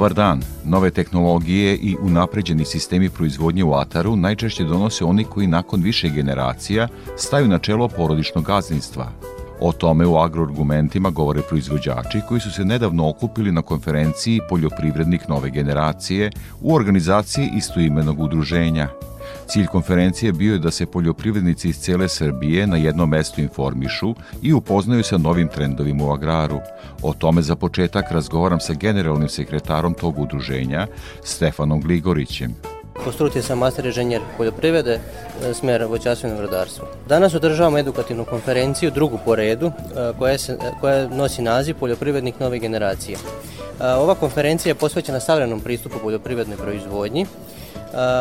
Dobar dan. Nove tehnologije i unapređeni sistemi proizvodnje u ataru najčešće donose oni koji nakon više generacija staju na čelo porodičnog gazdinstva. O tome u agroargumentima govore proizvođači koji su se nedavno okupili na konferenciji Poljoprivrednik nove generacije u organizaciji istoimenog udruženja – Cilj konferencije bio je da se poljoprivrednici iz cele Srbije na jednom mestu informišu i upoznaju sa novim trendovima u agraru. O tome za početak razgovaram sa generalnim sekretarom tog udruženja, Stefanom Gligorićem. Po struci sam master inženjer poljoprivrede, e, smer voćarstvo i vrodarstvo. Danas održavamo edukativnu konferenciju, drugu po redu, e, koja, se, e, koja nosi naziv Poljoprivrednik nove generacije. Ova konferencija je posvećena savremenom pristupu poljoprivrednoj proizvodnji,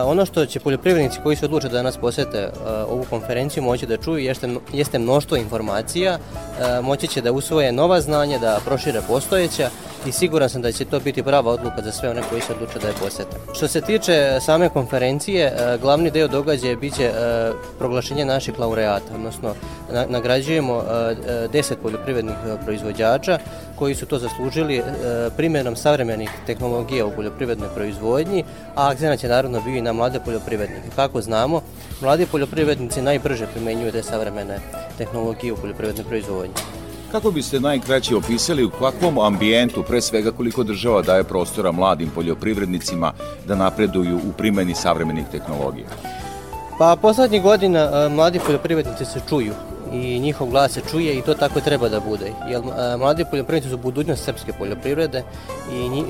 ono što će poljoprivrednici koji se odluče da nas posete ovu konferenciju moći da čuju jeste, jeste mnoštvo informacija, moći će da usvoje nova znanja, da prošire postojeća i siguran sam da će to biti prava odluka za sve one koji se odluče da je posete. Što se tiče same konferencije, glavni deo događaja biće proglašenje naših laureata, odnosno nagrađujemo 10 poljoprivrednih proizvođača koji su to zaslužili primjenom savremenih tehnologija u poljoprivrednoj proizvodnji, a akcenat će naravno bio i na mlade poljoprivrednike. Kako znamo, mladi poljoprivrednici najbrže primenjuju te savremene tehnologije u poljoprivrednoj proizvodnji. Kako biste najkraće opisali u kakvom ambijentu, pre svega koliko država daje prostora mladim poljoprivrednicima da napreduju u primeni savremenih tehnologija? Pa poslednjih godina mladi poljoprivrednici se čuju i njihov glas se čuje i to tako treba da bude. Jer mladi poljoprivrednici su budućnost srpske poljoprivrede i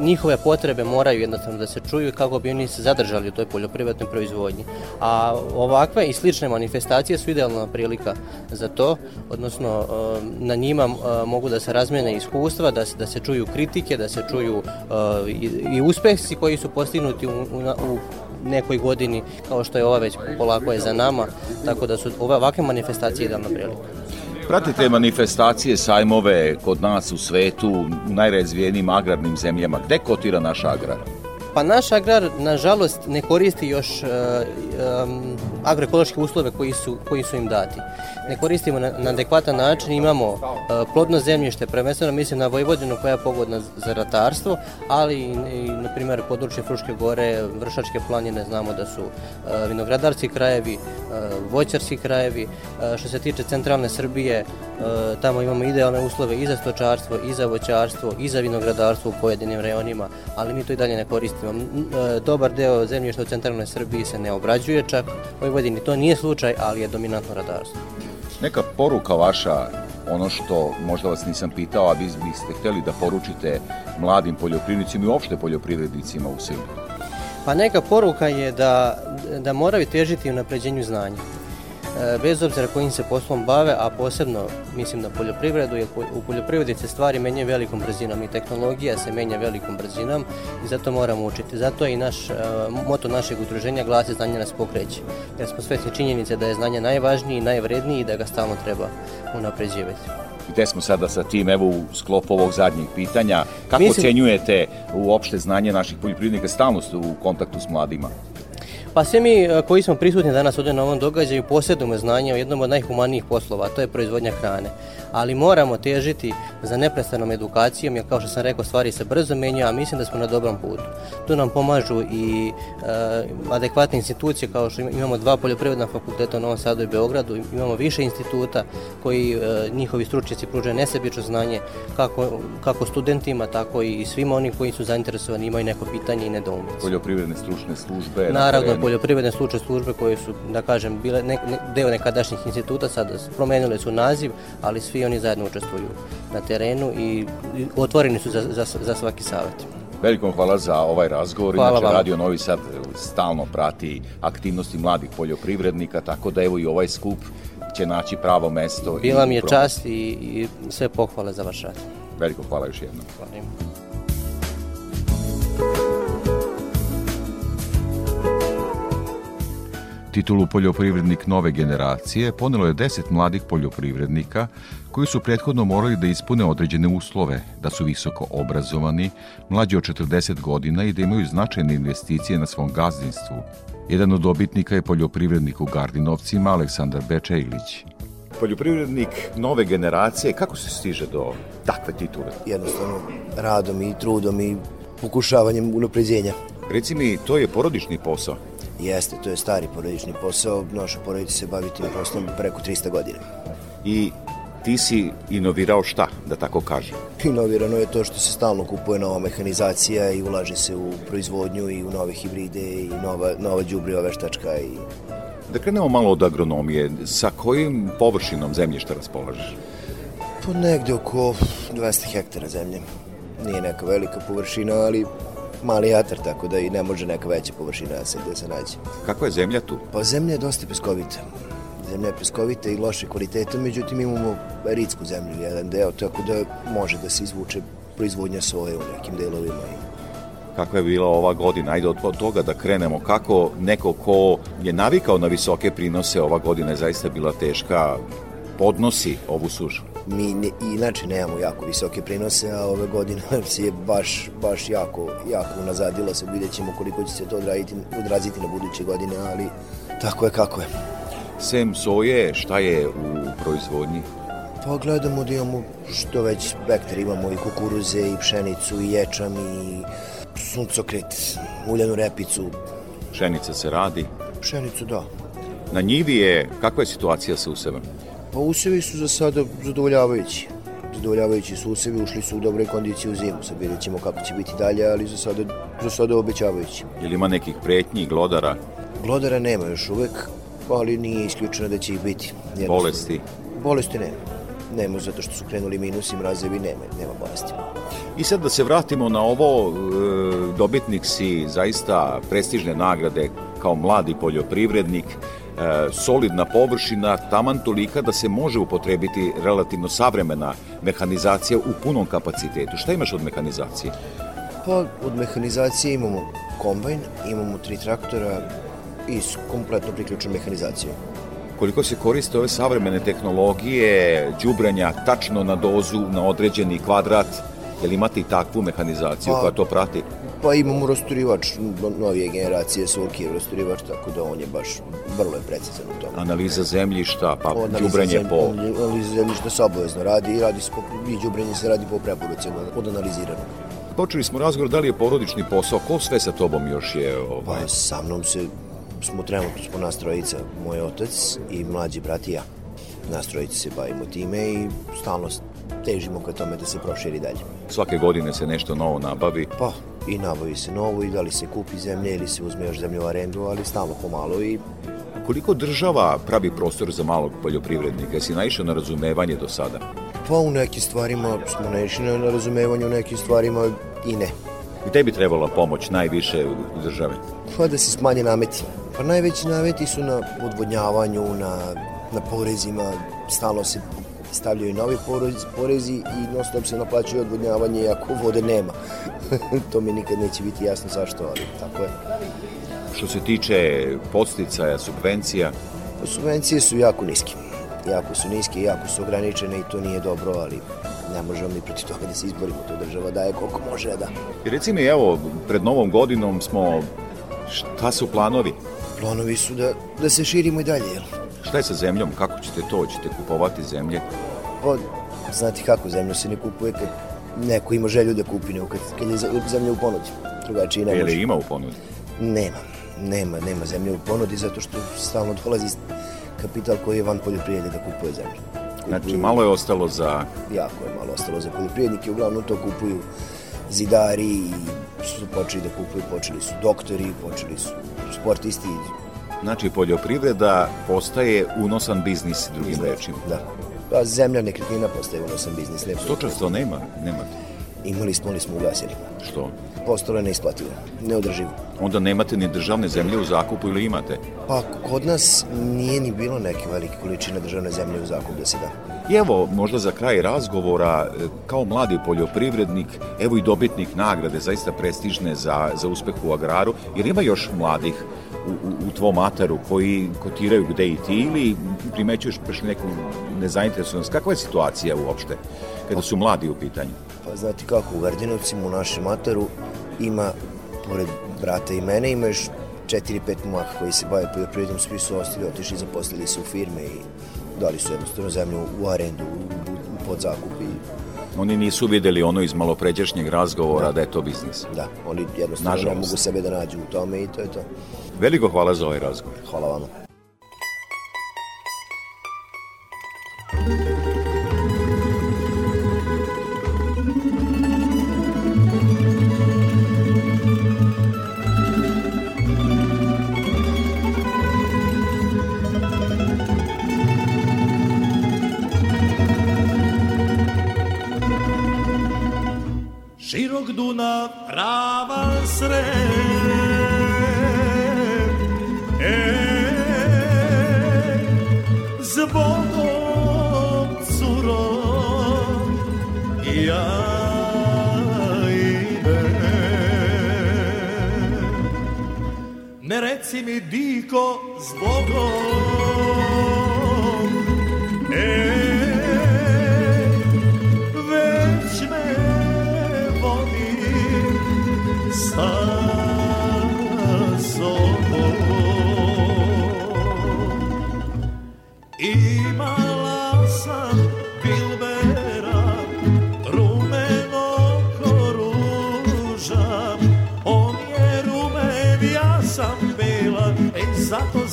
njihove potrebe moraju jednostavno da se čuju kako bi oni se zadržali u toj poljoprivrednoj proizvodnji. A ovakve i slične manifestacije su idealna prilika za to, odnosno na njima mogu da se razmene iskustva, da se, da se čuju kritike, da se čuju i, i uspehsi koji su postignuti u, u, u nekoj godini kao što je ova već polako je za nama, tako da su ove ovakve manifestacije idealna prilika. Pratite manifestacije, sajmove kod nas u svetu, u najrazvijenijim agrarnim zemljama. Gde kotira naš agrar? Pa naš agrar, nažalost, ne koristi još uh, um, agroekološke uslove koji su, koji su im dati. Ne koristimo na, na adekvatan način, imamo uh, plodno zemljište, prvenstveno mislim na Vojvodinu koja je pogodna za ratarstvo, ali i, i na primjer, područje Fruške gore, Vršačke planine, znamo da su uh, vinogradarski krajevi, voćarski krajevi. Što se tiče centralne Srbije, tamo imamo idealne uslove i za stočarstvo, i za voćarstvo, i za vinogradarstvo u pojedinim reonima, ali mi to i dalje ne koristimo E, dobar deo zemljišta u centralnoj Srbiji se ne obrađuje čak, u Vojvodini to nije slučaj, ali je dominantno radarstvo. Neka poruka vaša, ono što možda vas nisam pitao, a vi biste hteli da poručite mladim poljoprivrednicima i uopšte poljoprivrednicima u Srbiji? Pa neka poruka je da, da moraju težiti u napređenju znanja. E, bez obzira kojim se poslom bave, a posebno mislim na poljoprivredu, jer u poljoprivredi se stvari menjaju velikom brzinom i tehnologija se menja velikom brzinom i zato moramo učiti. Zato je i naš, e, moto našeg udruženja glasi znanje nas pokreće. Jer smo svesni činjenice da je znanje najvažniji i najvredniji i da ga stalno treba unapređivati. Gde smo sada sa tim, evo u sklopu ovog zadnjeg pitanja, kako Mislim... ocenjujete uopšte znanje naših poljoprivrednika, stalno ste u kontaktu s mladima? Pa sve mi e, koji smo prisutni danas ovdje na ovom događaju posjedujemo znanje o jednom od najhumanijih poslova, a to je proizvodnja hrane. Ali moramo težiti za neprestanom edukacijom, jer kao što sam rekao, stvari se brzo menjaju, a mislim da smo na dobrom putu. Tu nam pomažu i e, adekvatne institucije, kao što imamo dva poljoprivredna fakulteta u Novom Sadu i Beogradu, imamo više instituta koji e, njihovi stručnjaci pružaju nesebično znanje kako, kako studentima, tako i svima oni koji su zainteresovani imaju neko pitanje i nedoumice. Poljoprivredne stručne službe. Naravno, na poljoprivredne slučne službe koje su, da kažem, bile ne, ne, deo nekadašnjih instituta, sad promenile su naziv, ali svi oni zajedno učestvuju na terenu i, otvoreni su za, za, za svaki savjet. Velikom hvala za ovaj razgovor. Hvala Inače. Radio Novi Sad stalno prati aktivnosti mladih poljoprivrednika, tako da evo i ovaj skup će naći pravo mesto. Bila mi je čast i, i sve pohvale za vaš rad. Veliko hvala još jednom. Hvala Titulu poljoprivrednik nove generacije ponelo je deset mladih poljoprivrednika koji su prethodno morali da ispune određene uslove, da su visoko obrazovani, mlađi od 40 godina i da imaju značajne investicije na svom gazdinstvu. Jedan od dobitnika je poljoprivrednik u Gardinovcima Aleksandar Bečejlić. Poljoprivrednik nove generacije, kako se stiže do takve titule? Jednostavno, radom i trudom i pokušavanjem unapređenja. Reci mi, to je porodični posao? Jeste, to je stari porodični posao. Naša porodica se bavi tim poslom preko 300 godina. I ti si inovirao šta, da tako kažem? Inovirano je to što se stalno kupuje nova mehanizacija i ulaže se u proizvodnju i u nove hibride i nova, nova džubriva veštačka i Da krenemo malo od agronomije. Sa kojim površinom zemljišta raspolažeš? Po negde oko 200 hektara zemlje. Nije neka velika površina, ali mali atar, tako da i ne može neka veća površina da se, da se nađe. Kakva je zemlja tu? Pa zemlja je dosta peskovita. Zemlja je peskovita i loše kvaliteta, međutim imamo ritsku zemlju, jedan deo, tako da može da se izvuče proizvodnja soje u nekim delovima. Kakva je bila ova godina? Ajde od toga da krenemo. Kako neko ko je navikao na visoke prinose, ova godina je zaista bila teška, podnosi ovu sušu? Mi ne, inače nemamo jako visoke prinose, a ove godine se je baš, baš jako, jako unazadilo se. Vidjet ćemo koliko će se to odraditi, odraziti na buduće godine, ali tako je kako je. Sem soje, šta je u proizvodnji? Pa gledamo da imamo što već spektar, imamo i kukuruze, i pšenicu, i ječam, i suncokret, uljanu repicu. Pšenica se radi? Pšenicu, da. Na njivi je, kakva je situacija sa usevom? Pa usevi su za sada zadovoljavajući. Zadovoljavajući su usevi, ušli su u dobre kondicije u zimu. Sad vidjet ćemo kako će biti dalje, ali za sada, za sada obećavajući. Je li ima nekih pretnji, glodara? Glodara nema još uvek, ali nije isključeno da će ih biti. Bolesti? Bolesti nema. Nema, zato što su krenuli minusi, mrazevi, nema, nema bolesti. I sad da se vratimo na ovo, e, dobitnik si zaista prestižne nagrade kao mladi poljoprivrednik, solidna površina, taman tolika da se može upotrebiti relativno savremena mehanizacija u punom kapacitetu. Šta imaš od mehanizacije? Pa od mehanizacije imamo kombajn, imamo tri traktora i kompletno priključenu mehanizaciju. Koliko se koriste ove savremene tehnologije, đubranja tačno na dozu, na određeni kvadrat, je li imate i takvu mehanizaciju Pa- koja to prati? Pa imamo rasturivač novije generacije, Sulkijev rasturivač, tako da on je baš vrlo je precizan u tome. Analiza zemljišta, pa zem- po... Analiza zemljišta se obavezno radi i radi se po, i đubrenje se radi po preporuci od, od analiziranog. Počeli smo razgovor da li je porodični posao, ko sve sa tobom još je... Ovaj, Pa sa mnom se, smo trenutno smo nas trojica, moj otac i mlađi brat i ja. Nas trojica se bavimo time i stalno težimo ka tome da se proširi dalje. svake godine se nešto novo nabavi. Pa, i nabavi se novo i da li se kupi zemlje ili se uzme još zemlje u arendu, ali stalno pomalo i Koliko država pravi prostor za malog poljoprivrednika? Jesi naišao na razumevanje do sada? pa u nekim stvarima smo naišli na razumevanju, u nekim stvarima i ne. I tebi trebala pomoć najviše u države? Pa da se smanje nameti. Pa najveći nameti su na odvodnjavanju, na, na porezima, stalno se stavljaju novi porez, porezi i non stop se naplaćuje odvodnjavanje iako vode nema. to mi nikad neće biti jasno zašto, ali tako je. Što se tiče podsticaja, subvencija, Subvencije su jako niske. Jako su niske, jako su ograničene i to nije dobro, ali ne možemo mi protiv toga da se izborimo. To država daje koliko može da da. i reci mi, evo, pred novom godinom smo, šta su planovi? Planovi su da, da se širimo i dalje, jel? Šta je sa zemljom? Kako ćete to? Ćete kupovati zemlje? Pa, znate kako, zemlju se ne kupuje kad neko ima želju da kupi, nego kad, kad je zemlja u ponudi. Drugačije ne može. li ima u ponudi? Nema, nema, nema zemlje u ponudi zato što stalno dolazi kapital koji je van poljoprivrede da kupuje zemlju. Znači, malo je ostalo za... Jako je malo ostalo za poljoprivrednike, uglavnom to kupuju zidari i su počeli da kupuju, počeli su doktori, počeli su sportisti. Znači, poljoprivreda postaje unosan biznis, drugim rečima. Da. Pa zemlja nekretnina postaje unosan biznis. Ne Stočarstvo nema, nemate. Imali smo, ali smo ugasili. Što? Postalo je neisplativo, neodrživo. Onda nemate ni državne zemlje u zakupu ili imate? Pa kod nas nije ni bilo neke velike količine državne zemlje u zakupu da se da. I evo, možda za kraj razgovora, e, kao mladi poljoprivrednik, evo i dobitnik nagrade, zaista prestižne za, za uspeh u agraru, jer ima još mladih u, u, u tvom ataru koji kotiraju gde i ti ili primećuješ baš neku nezainteresovanost. Kakva je situacija uopšte kada su mladi u pitanju? Pa znate kako, u Gardinovcima u našem ataru ima, pored brata i mene, ima još 4-5 momaka koji se bave poljoprivredom, svi su ostali, otišli, zaposlili se u firme i dali su jednostavno zemlju u arendu, u, u podzakup i Oni nisu videli ono iz malopređašnjeg razgovora da, da je to biznis. Da, oni jednostavno Nažalost. ne mogu sebe da nađu u tome i to je to. Veliko hvala za ovaj razgovor. Hvala vama. Vodom curom ja idem. Ne reci mi diko zbogom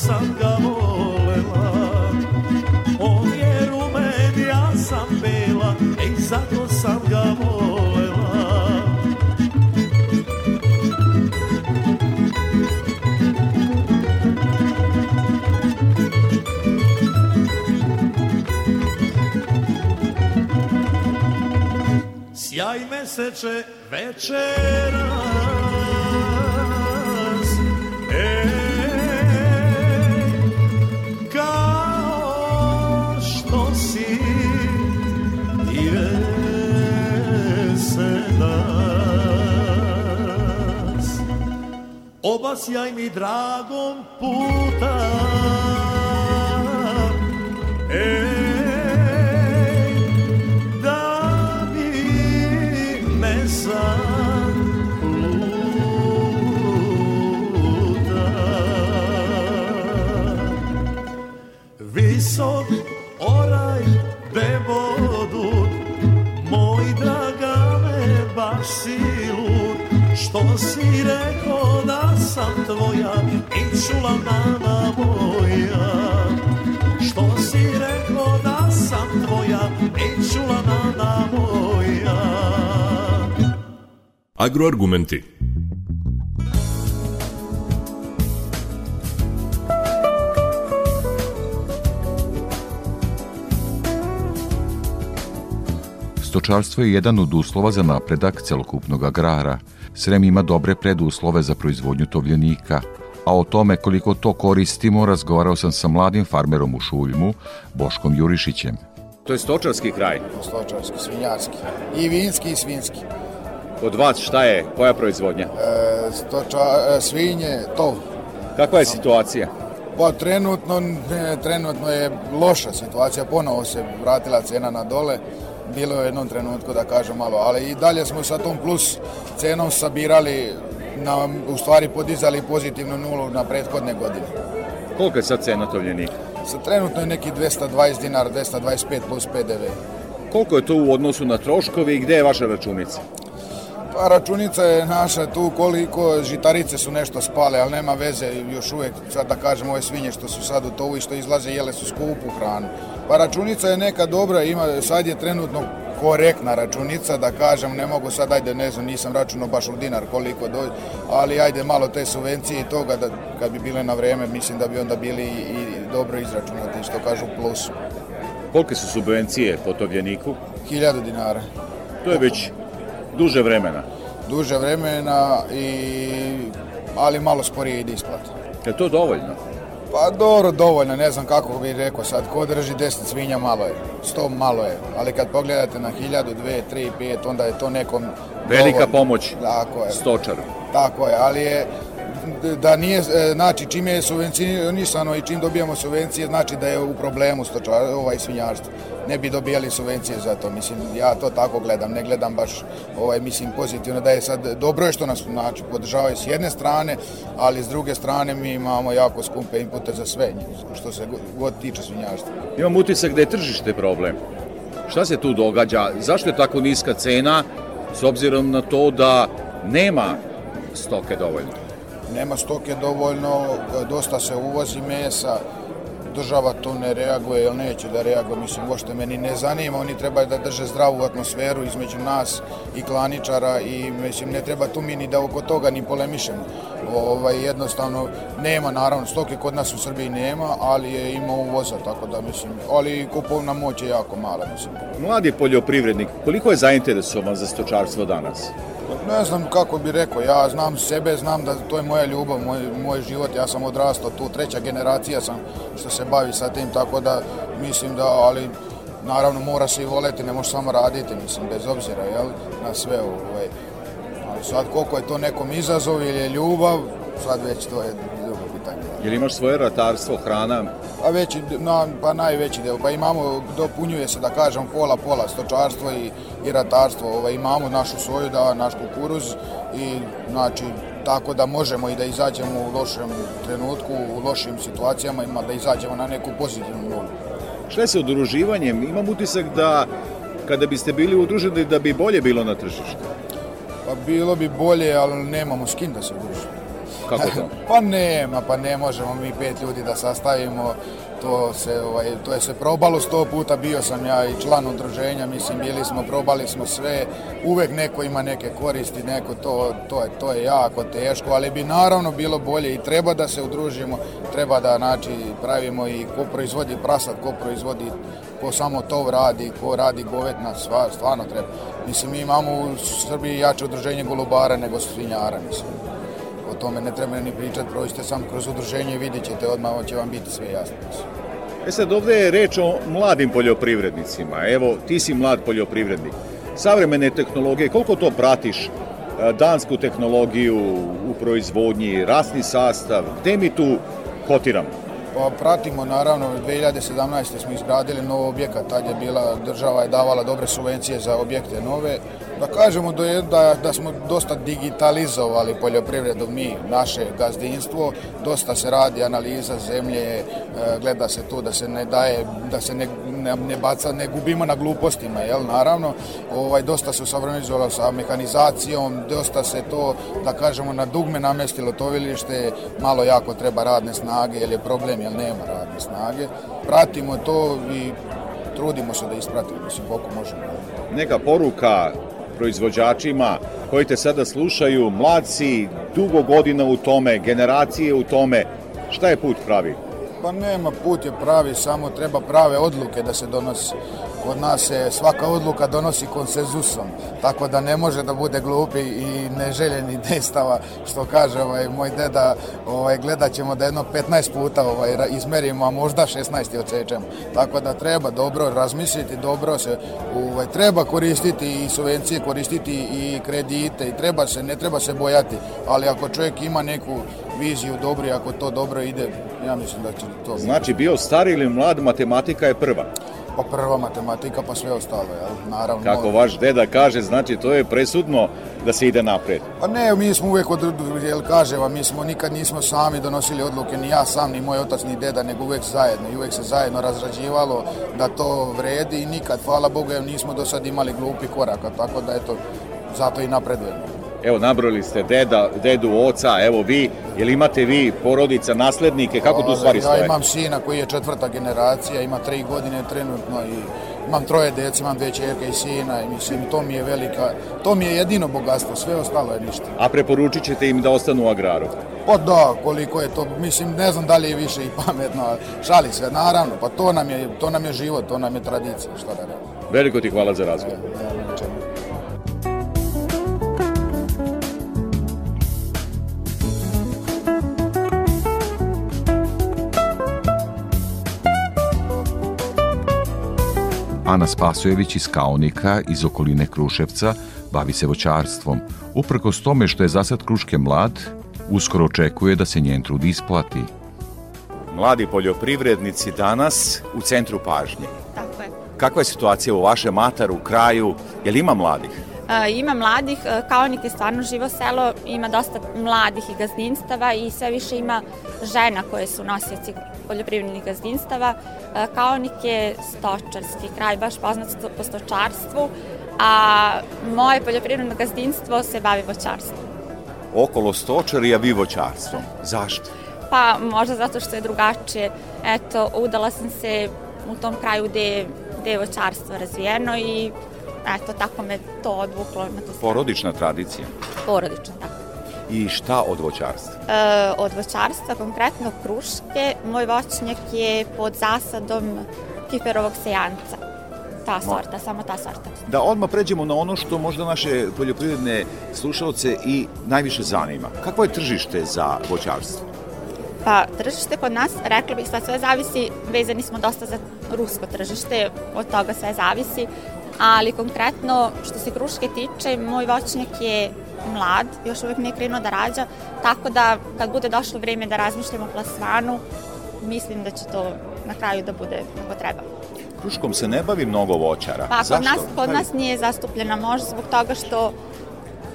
sam ga volela. On je rumen, ja sam bela Ej, zato sam ga volela. Sjaj meseče večera obasjaj mi dragom puta. Ej, da bi me sam luta Visok oraj bevodut Moj dragane baš si lud. Što si rekao tvoja i čula nana moja. Što si rekao da sam tvoja i čula nana moja? Agroargumenti. Stočarstvo je jedan od uslova za napredak celokupnog agrara. Srem ima dobre preduslove za proizvodnju tovljenika, a o tome koliko to koristimo razgovarao sam sa mladim farmerom u Šuljmu, Boškom Jurišićem. To je stočarski kraj? Stočarski, svinjarski. I vinski i svinski. Od vas šta je? Koja proizvodnja? E, stoča, e, svinje, tov. Kakva je situacija? Pa trenutno, trenutno je loša situacija, ponovo se vratila cena na dole bilo je u jednom trenutku da kažem malo, ali i dalje smo sa tom plus cenom sabirali, na, u stvari podizali pozitivnu nulu na prethodne godine. Koliko je sad cena tovljenika? Sa trenutno je neki 220 dinara, 225 plus PDV. Koliko je to u odnosu na troškovi i gde je vaša računica? Pa računica je naša tu koliko žitarice su nešto spale, ali nema veze još uvek, sad da kažem ove svinje što su sad u tovu i što izlaze jele su skupu hranu. Pa računica je neka dobra, ima, sad je trenutno korektna računica, da kažem, ne mogu sad, ajde, ne znam, nisam računao baš u dinar koliko dođe, ali ajde malo te subvencije i toga, da kad bi bile na vreme, mislim da bi onda bili i, i dobro izračunati, što kažu plus. Kolike su subvencije po tovljeniku? Hiljadu dinara. To je već duže vremena. Duže vremena, i, ali malo sporije ide isplata. Je to dovoljno? Pa dobro, dovoljno, ne znam kako bih rekao sad, ko drži 10 svinja malo je, 100 malo je, ali kad pogledate na 1000, 2, 3, 5, onda je to nekom Velika dovoljno. pomoć Tako je. stočaru. Tako je, ali je da nije, e, znači čim je subvencionisano i čim dobijamo subvencije, znači da je u problemu stočar, ovaj svinjarstvo. Ne bi dobijali subvencije za to, mislim, ja to tako gledam, ne gledam baš, ovaj, mislim, pozitivno da je sad, dobro je što nas, znači, podržavaju s jedne strane, ali s druge strane mi imamo jako skupe inpute za sve, što se god tiče svinjarstva. Imam utisak da je tržište problem. Šta se tu događa? Zašto je tako niska cena s obzirom na to da nema stoke dovoljno? Nema stoke dovoljno, dosta se uvozi mesa, država tu ne reaguje ili neće da reaguje, mislim, uopšte meni ne zanima, oni treba da drže zdravu atmosferu između nas i klaničara i mislim, ne treba tu mi ni da oko toga ni polemišemo. Ovaj, jednostavno, nema naravno, stoke kod nas u Srbiji nema, ali je ima uvoza, tako da mislim, ali kupovna moć je jako mala, mislim. Mladi poljoprivrednik, koliko je zainteresovan za stočarstvo danas? Ne znam kako bi rekao, ja znam sebe, znam da to je moja ljubav, moj, moj život, ja sam odrastao tu, treća generacija sam što se bavi sa tim, tako da mislim da, ali naravno mora se i voleti, ne može samo raditi, mislim, bez obzira, jel, na sve ovaj. Ali sad koliko je to nekom izazov ili je ljubav, sad već to je drugo pitanje. Jel imaš svoje ratarstvo, hrana? A veći, na, pa najveći deo, pa imamo, dopunjuje se da kažem pola pola stočarstvo i, i ratarstvo, ovaj, imamo našu soju, da, naš kukuruz i znači tako da možemo i da izađemo u lošem trenutku, u lošim situacijama, ima da izađemo na neku pozitivnu nulu. Šta je sa udruživanjem? Imam utisak da kada biste bili udruženi da bi bolje bilo na tržištu. Pa bilo bi bolje, ali nemamo s kim da se udružimo. Kako to? pa nema, pa ne možemo mi pet ljudi da sastavimo, to se, ovaj, to je se probalo sto puta, bio sam ja i član udruženja, mislim, bili smo, probali smo sve, uvek neko ima neke koristi, neko to, to, je, to je jako teško, ali bi naravno bilo bolje i treba da se udružimo, treba da, znači, pravimo i ko proizvodi prasad, ko proizvodi ko samo to radi, ko radi govetna, sva, stvarno treba. Mislim, mi imamo u Srbiji jače udruženje golubara nego svinjara, mislim tome ne treba ni pričati, prođite sam kroz udruženje i vidjet ćete odmah, će vam biti sve jasno. E sad, ovde je reč o mladim poljoprivrednicima. Evo, ti si mlad poljoprivrednik. Savremene tehnologije, koliko to pratiš? E, dansku tehnologiju u proizvodnji, rasni sastav, gde mi tu kotiramo? Pa pratimo naravno, 2017. smo izgradili nov objekat, tad je bila, država je davala dobre subvencije za objekte nove. Da kažemo da, da smo dosta digitalizovali poljoprivredu mi, naše gazdinstvo, dosta se radi analiza zemlje, e, gleda se tu da se ne daje, da se ne, ne, ne baca, ne gubimo na glupostima, jel, naravno, ovaj, dosta se usavremenizovalo sa mehanizacijom, dosta se to, da kažemo, na dugme namestilo tovilište, malo jako treba radne snage, jer je problem jer nema radne snage. Pratimo to i trudimo se da ispratimo, mislim, koliko možemo. Neka poruka proizvođačima koji te sada slušaju, mladci, dugo godina u tome, generacije u tome, šta je put pravi? Pa nema, put je pravi, samo treba prave odluke da se donosi. Kod nas se svaka odluka donosi konsenzusom, tako da ne može da bude glupi i neželjeni dejstava, što kaže ovaj, moj deda, ovaj, gledat ćemo da jedno 15 puta ovaj, izmerimo, a možda 16 odsečemo. Tako da treba dobro razmisliti, dobro se ovaj, treba koristiti i subvencije, koristiti i kredite i treba se, ne treba se bojati, ali ako čovjek ima neku viziju dobru, ako to dobro ide, ja mislim da će to... Znači, bio stari ili mlad, matematika je prva. Pa prva matematika, pa sve ostalo, jel? Naravno. Kako vaš deda kaže, znači to je presudno da se ide napred. Pa ne, mi smo uvek, od, jel kaže vam, mi smo nikad nismo sami donosili odluke, ni ja sam, ni moj otac, ni deda, nego uvek zajedno. I uvek se zajedno razrađivalo da to vredi i nikad, hvala Bogu, nismo do sad imali glupi koraka, tako da eto, zato i napredujemo. Evo, nabrojili ste deda, dedu, oca, evo vi, jel imate vi porodica, naslednike, kako tu stvari stoje? Ja imam sina koji je četvrta generacija, ima tri godine trenutno i imam troje djece, imam dve čerke i sina i mislim, to mi je velika, to mi je jedino bogatstvo, sve ostalo je ništa. A preporučit ćete im da ostanu u agraru? Pa da, koliko je to, mislim, ne znam da li je više i pametno, šali se, naravno, pa to nam je, to nam je život, to nam je tradicija, šta da reći. Veliko ti hvala za razgovor. Ana Spasojević iz Kaonika iz okoline Kruševca bavi se voćarstvom. Uprkos tome što je zasad Kruške mlad, uskoro očekuje da se njen trud isplati. Mladi poljoprivrednici danas u centru pažnje. Tako je. Kakva je situacija u vašem mataru, kraju? Je li ima mladih? E, ima mladih, e, Kaonik je stvarno živo selo, ima dosta mladih i gazdinstava i sve više ima žena koje su nosioci poljoprivrednih gazdinstava. E, Kaonik je stočarski kraj, baš poznat po stočarstvu, a moje poljoprivredno gazdinstvo se bavi voćarstvom. Okolo stočari, a vi voćarstvom. Zašto? Pa možda zato što je drugačije. Eto, udala sam se u tom kraju gde, gde je voćarstvo razvijeno i eto, tako me to odvuklo na tu stranu. Porodična tradicija. Porodično, tako. I šta od voćarstva? E, od voćarstva, konkretno kruške, moj voćnjak je pod zasadom kiperovog sejanca. Ta sorta, samo ta sorta. Da odmah pređemo na ono što možda naše poljoprivredne slušalce i najviše zanima. Kakvo je tržište za voćarstvo? Pa, tržište kod nas, rekla bih, sad sve zavisi, vezani smo dosta za rusko tržište, od toga sve zavisi, ali konkretno, što se kruške tiče, moj voćnjak je mlad, još uvek nije krenuo da rađa, tako da kad bude došlo vreme da razmišljamo o plasmanu, mislim da će to na kraju da bude kako treba. Kruškom se ne bavi mnogo voćara. Pa, kod Zašto? nas, kod nas nije zastupljena možda zbog toga što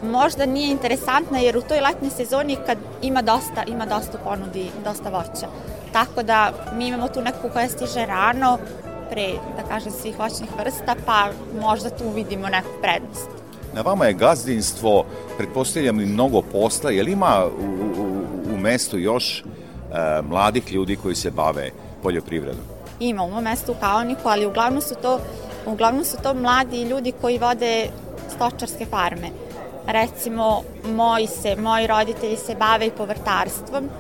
možda nije interesantna jer u toj letnjoj sezoni kad ima dosta, ima dosta ponudi, dosta voća. Tako da mi imamo tu neku koja stiže rano, pre, da kažem, svih voćnih vrsta, pa možda tu vidimo neku prednost. Na vama je gazdinstvo, pretpostavljam i mnogo posla. Je li ima u, u, u mestu još e, mladih ljudi koji se bave poljoprivredom? Ima u mom mestu u Kaoniku, ali uglavnom su to, uglavnom su to mladi ljudi koji vode stočarske farme. Recimo, moji, se, moji roditelji se bave i povrtarstvom, e,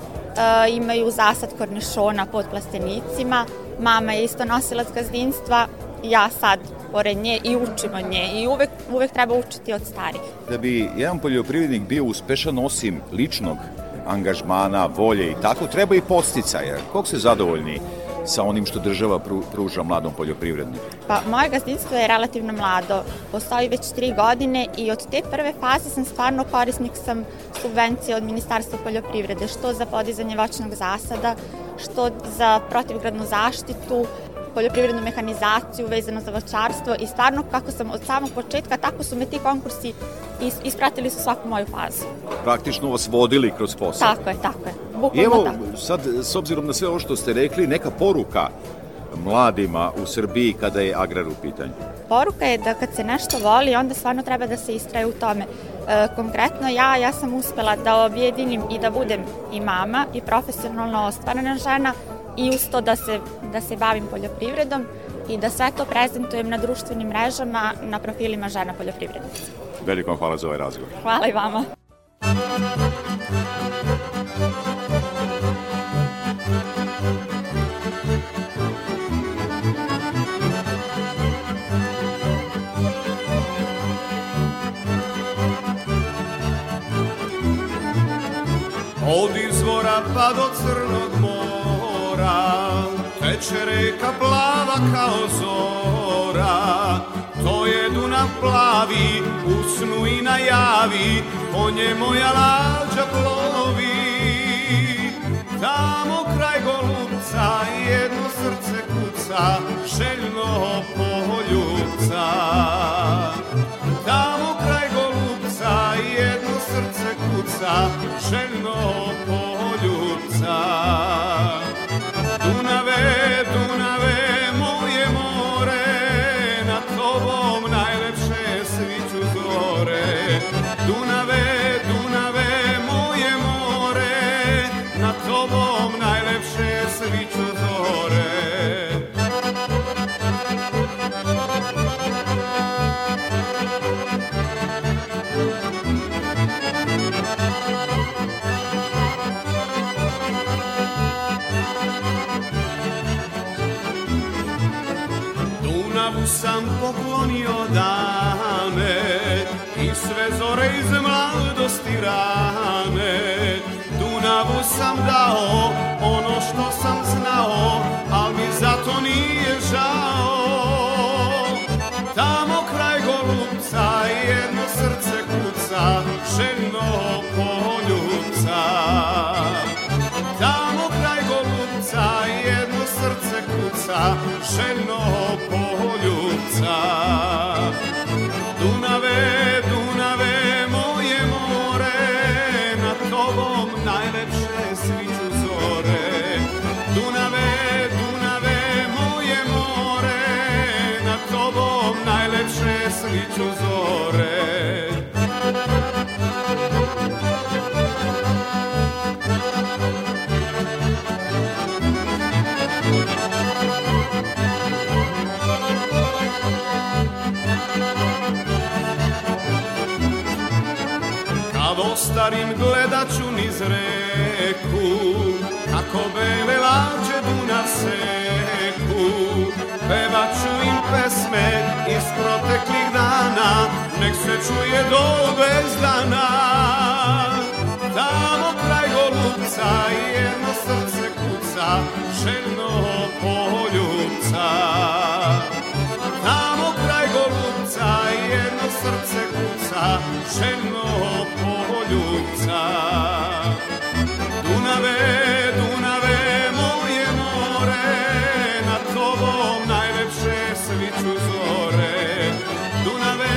imaju zasad kornišona pod plastenicima, mama je isto nosilac gazdinstva, ja sad pored nje i učim od nje i uvek, uvek treba učiti od starih. Da bi jedan poljoprivrednik bio uspešan osim ličnog angažmana, volje i tako, treba i posticaja. Kog se zadovoljni sa onim što država pru, pruža mladom poljoprivredniku? Pa, moje gazdinstvo je relativno mlado, postoji već tri godine i od te prve faze sam stvarno korisnik sam subvencije od Ministarstva poljoprivrede, što za podizanje voćnog zasada, što za protivgradnu zaštitu, poljoprivrednu mehanizaciju vezano za voćarstvo i stvarno kako sam od samog početka, tako su me ti konkursi is, ispratili su svaku moju fazu. Praktično vas vodili kroz posao. Tako je, tako je. I Bukvalno evo, tako. sad, s obzirom na sve ovo što ste rekli, neka poruka mladima u Srbiji kada je agrar u pitanju. Poruka je da kad se nešto voli, onda stvarno treba da se istraje u tome. E, konkretno ja, ja sam uspela da objedinim i da budem i mama i profesionalno ostvarena žena i uz to da se, da se bavim poljoprivredom i da sve to prezentujem na društvenim mrežama na profilima žena poljoprivrednica. Veliko vam hvala za ovaj razgovor. Hvala i vama. Od izvora pa do crnog Teče reka plava kao zora To je Dunav plavi, u snu i najavi Po nje moja lađa plovi Tamo kraj golubca jedno srce kuca Željno poljubca Tamo kraj golubca jedno srce kuca Željno poljubca zore Dunave, Dunave, željno poljubca. Dunave, Dunave, moje more, na tobom najlepše sviću zore. Dunave, Dunave, moje more, na tobom najlepše sviću zore. Kad ostarim gledat ću niz reku Kako bele lađe Dunav seku. Pevat im pesme iz proteklih dana Nek se čuje do bezdana Tamo kraj golubca jedno srce kuca Željno poljubca Tamo kraj golubca jedno srce kuca Željno poljubca Dunave, Dunave, moje more Na tobom najlepše sviću zore. Dunave,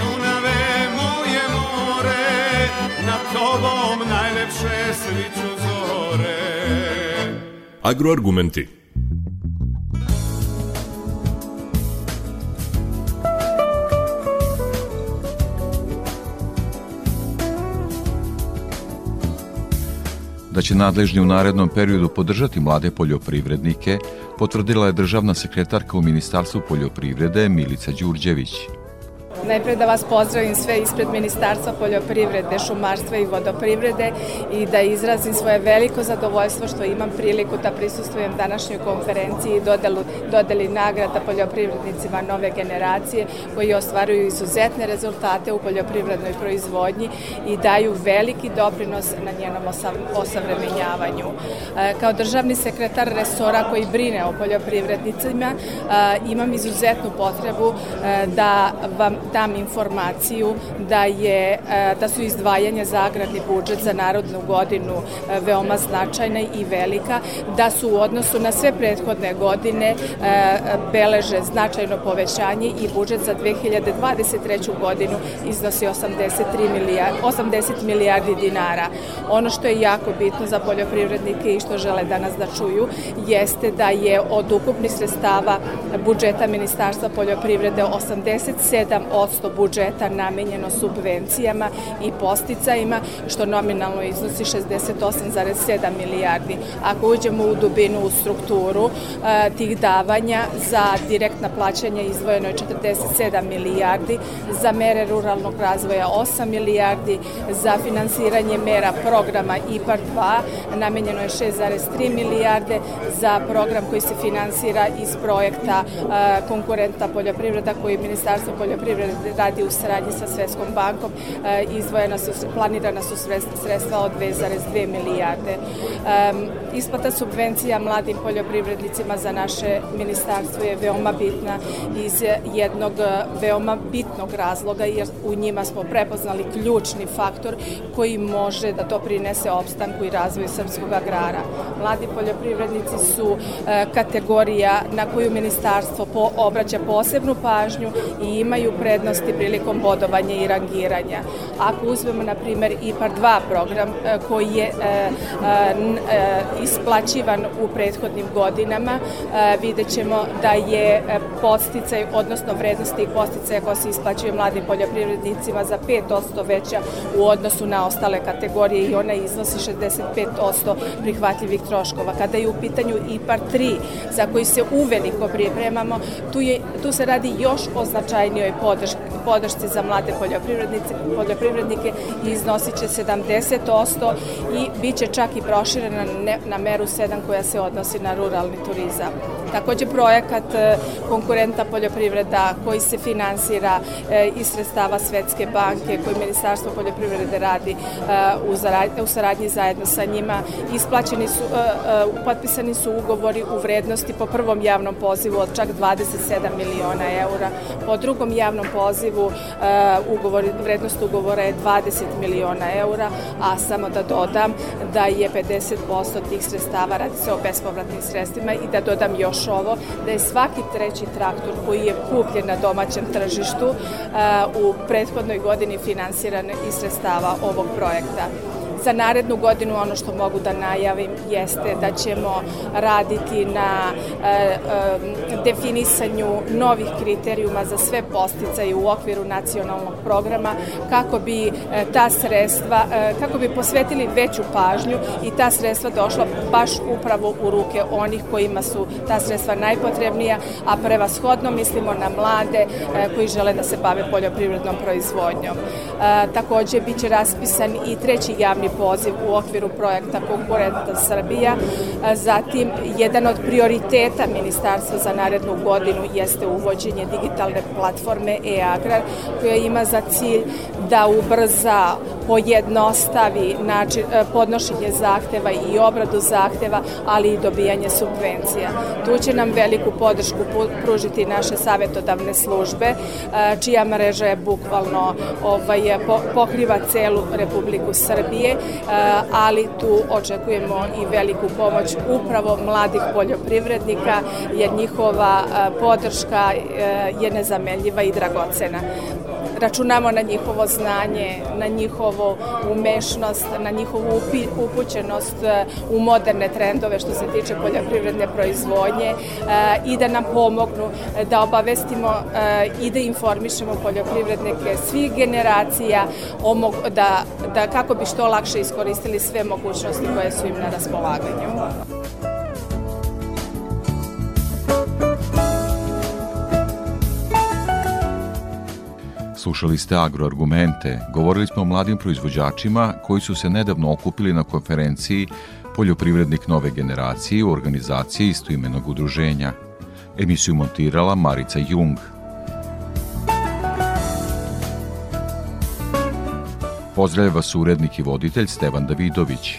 Dunave, moje more Na tobom najlepše sviću zore. Agroargumenti. Da će nadležni u narednom periodu podržati mlade poljoprivrednike, potvrdila je državna sekretarka u Ministarstvu poljoprivrede Milica Đurđević. Najpre da vas pozdravim sve ispred Ministarstva poljoprivrede, šumarstva i vodoprivrede i da izrazim svoje veliko zadovoljstvo što imam priliku da prisustujem današnjoj konferenciji i dodelu, dodeli nagrada poljoprivrednicima nove generacije koji ostvaruju izuzetne rezultate u poljoprivrednoj proizvodnji i daju veliki doprinos na njenom osavremenjavanju. E, kao državni sekretar resora koji brine o poljoprivrednicima e, imam izuzetnu potrebu e, da vam dam informaciju da je e, da su izdvajanja za agrarni budžet za narodnu godinu e, veoma značajna i velika, da su u odnosu na sve prethodne godine e, beleže značajno povećanje i budžet za 2023. godinu iznosi 83 milijardi, 80 milijardi dinara. Ono što je jako bitno za poljoprivrednike i što žele danas da čuju jeste da je od ukupnih sredstava budžeta Ministarstva poljoprivrede 87 100% budžeta namenjeno subvencijama i posticajima, što nominalno iznosi 68,7 milijardi. Ako uđemo u dubinu u strukturu e, tih davanja za direktna plaćanja izdvojeno je 47 milijardi, za mere ruralnog razvoja 8 milijardi, za finansiranje mera programa IPAR 2 namenjeno je 6,3 milijarde, za program koji se finansira iz projekta e, konkurenta poljoprivreda koji Ministarstvo poljoprivrede radi u saradnji sa Svetskom bankom, e, izdvojena su, planirana su sredstva od 2,2 milijarde. Isplata subvencija mladim poljoprivrednicima za naše ministarstvo je veoma bitna iz jednog veoma bitnog razloga jer u njima smo prepoznali ključni faktor koji može da to prinese opstanku i razvoju srpskog agrara. Mladi poljoprivrednici su e, kategorija na koju ministarstvo obraća posebnu pažnju i imaju prednosti prilikom bodovanja i rangiranja. Ako uzmemo, na primer, IPAR 2 program e, koji je e, isplaćivan u prethodnim godinama, vidjet ćemo da je posticaj, odnosno vrednost tih posticaja koja se isplaćuje mladim poljoprivrednicima za 5% veća u odnosu na ostale kategorije i ona iznosi 65% prihvatljivih troškova. Kada je u pitanju IPAR 3, za koji se uveliko pripremamo, tu, je, tu se radi još o značajnijoj podrški, podršci za mlade poljoprivrednike i iznosit će 70% i bit će čak i proširena na, na meru 7 koja se odnosi na ruralni turizam. Takođe projekat e, konkurenta poljoprivreda koji se finansira e, iz sredstava Svetske banke koji Ministarstvo poljoprivrede radi e, u saradnji zajedno sa njima. Isplaćeni su, potpisani su ugovori u vrednosti po prvom javnom pozivu od čak 27 miliona eura, po drugom javnom pozivu ugovor, vrednost ugovora je 20 miliona eura, a samo da dodam da je 50% tih sredstava, radi se o bespovratnim sredstvima i da dodam još ovo, da je svaki treći traktor koji je kupljen na domaćem tržištu u prethodnoj godini finansiran iz sredstava ovog projekta. Za narednu godinu ono što mogu da najavim jeste da ćemo raditi na e, e, definisanju novih kriterijuma za sve posticaje u okviru nacionalnog programa kako bi e, ta sredstva, e, kako bi posvetili veću pažnju i ta sredstva došla baš upravo u ruke onih kojima su ta sredstva najpotrebnija, a prevashodno mislimo na mlade e, koji žele da se bave poljoprivrednom proizvodnjom. Takođe, biće raspisan i treći javni poziv u okviru projekta Konkurenta Srbija. Zatim, jedan od prioriteta Ministarstva za narednu godinu jeste uvođenje digitalne platforme e-agrar koja ima za cilj da ubrza, pojednostavi način, e, podnošenje zahteva i obradu zahteva, ali i dobijanje subvencija. Tu će nam veliku podršku pružiti naše savetodavne službe, e, čija mreža je bukvalno ovaj, pokriva celu Republiku Srbije, e, ali tu očekujemo i veliku pomoć upravo mladih poljoprivrednika, jer njihova podrška je nezamenljiva i dragocena računamo na njihovo znanje, na njihovu umešnost, na njihovu upućenost e, u moderne trendove što se tiče poljoprivredne proizvodnje e, i da nam pomognu da obavestimo e, i da informišemo poljoprivrednike svih generacija da, da kako bi što lakše iskoristili sve mogućnosti koje su im na raspolaganju. Slušali ste agroargumente. Govorili smo o mladim proizvođačima koji su se nedavno okupili na konferenciji Poljoprivrednik nove generacije u organizaciji istoimenog udruženja. Emisiju montirala Marica Jung. Pozdravlja vas urednik i voditelj Stevan Davidović.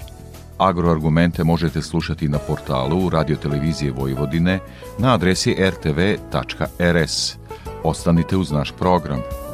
Agroargumente možete slušati na portalu Radio Televizije Vojvodine na adresi rtv.rs. Ostanite uz naš program.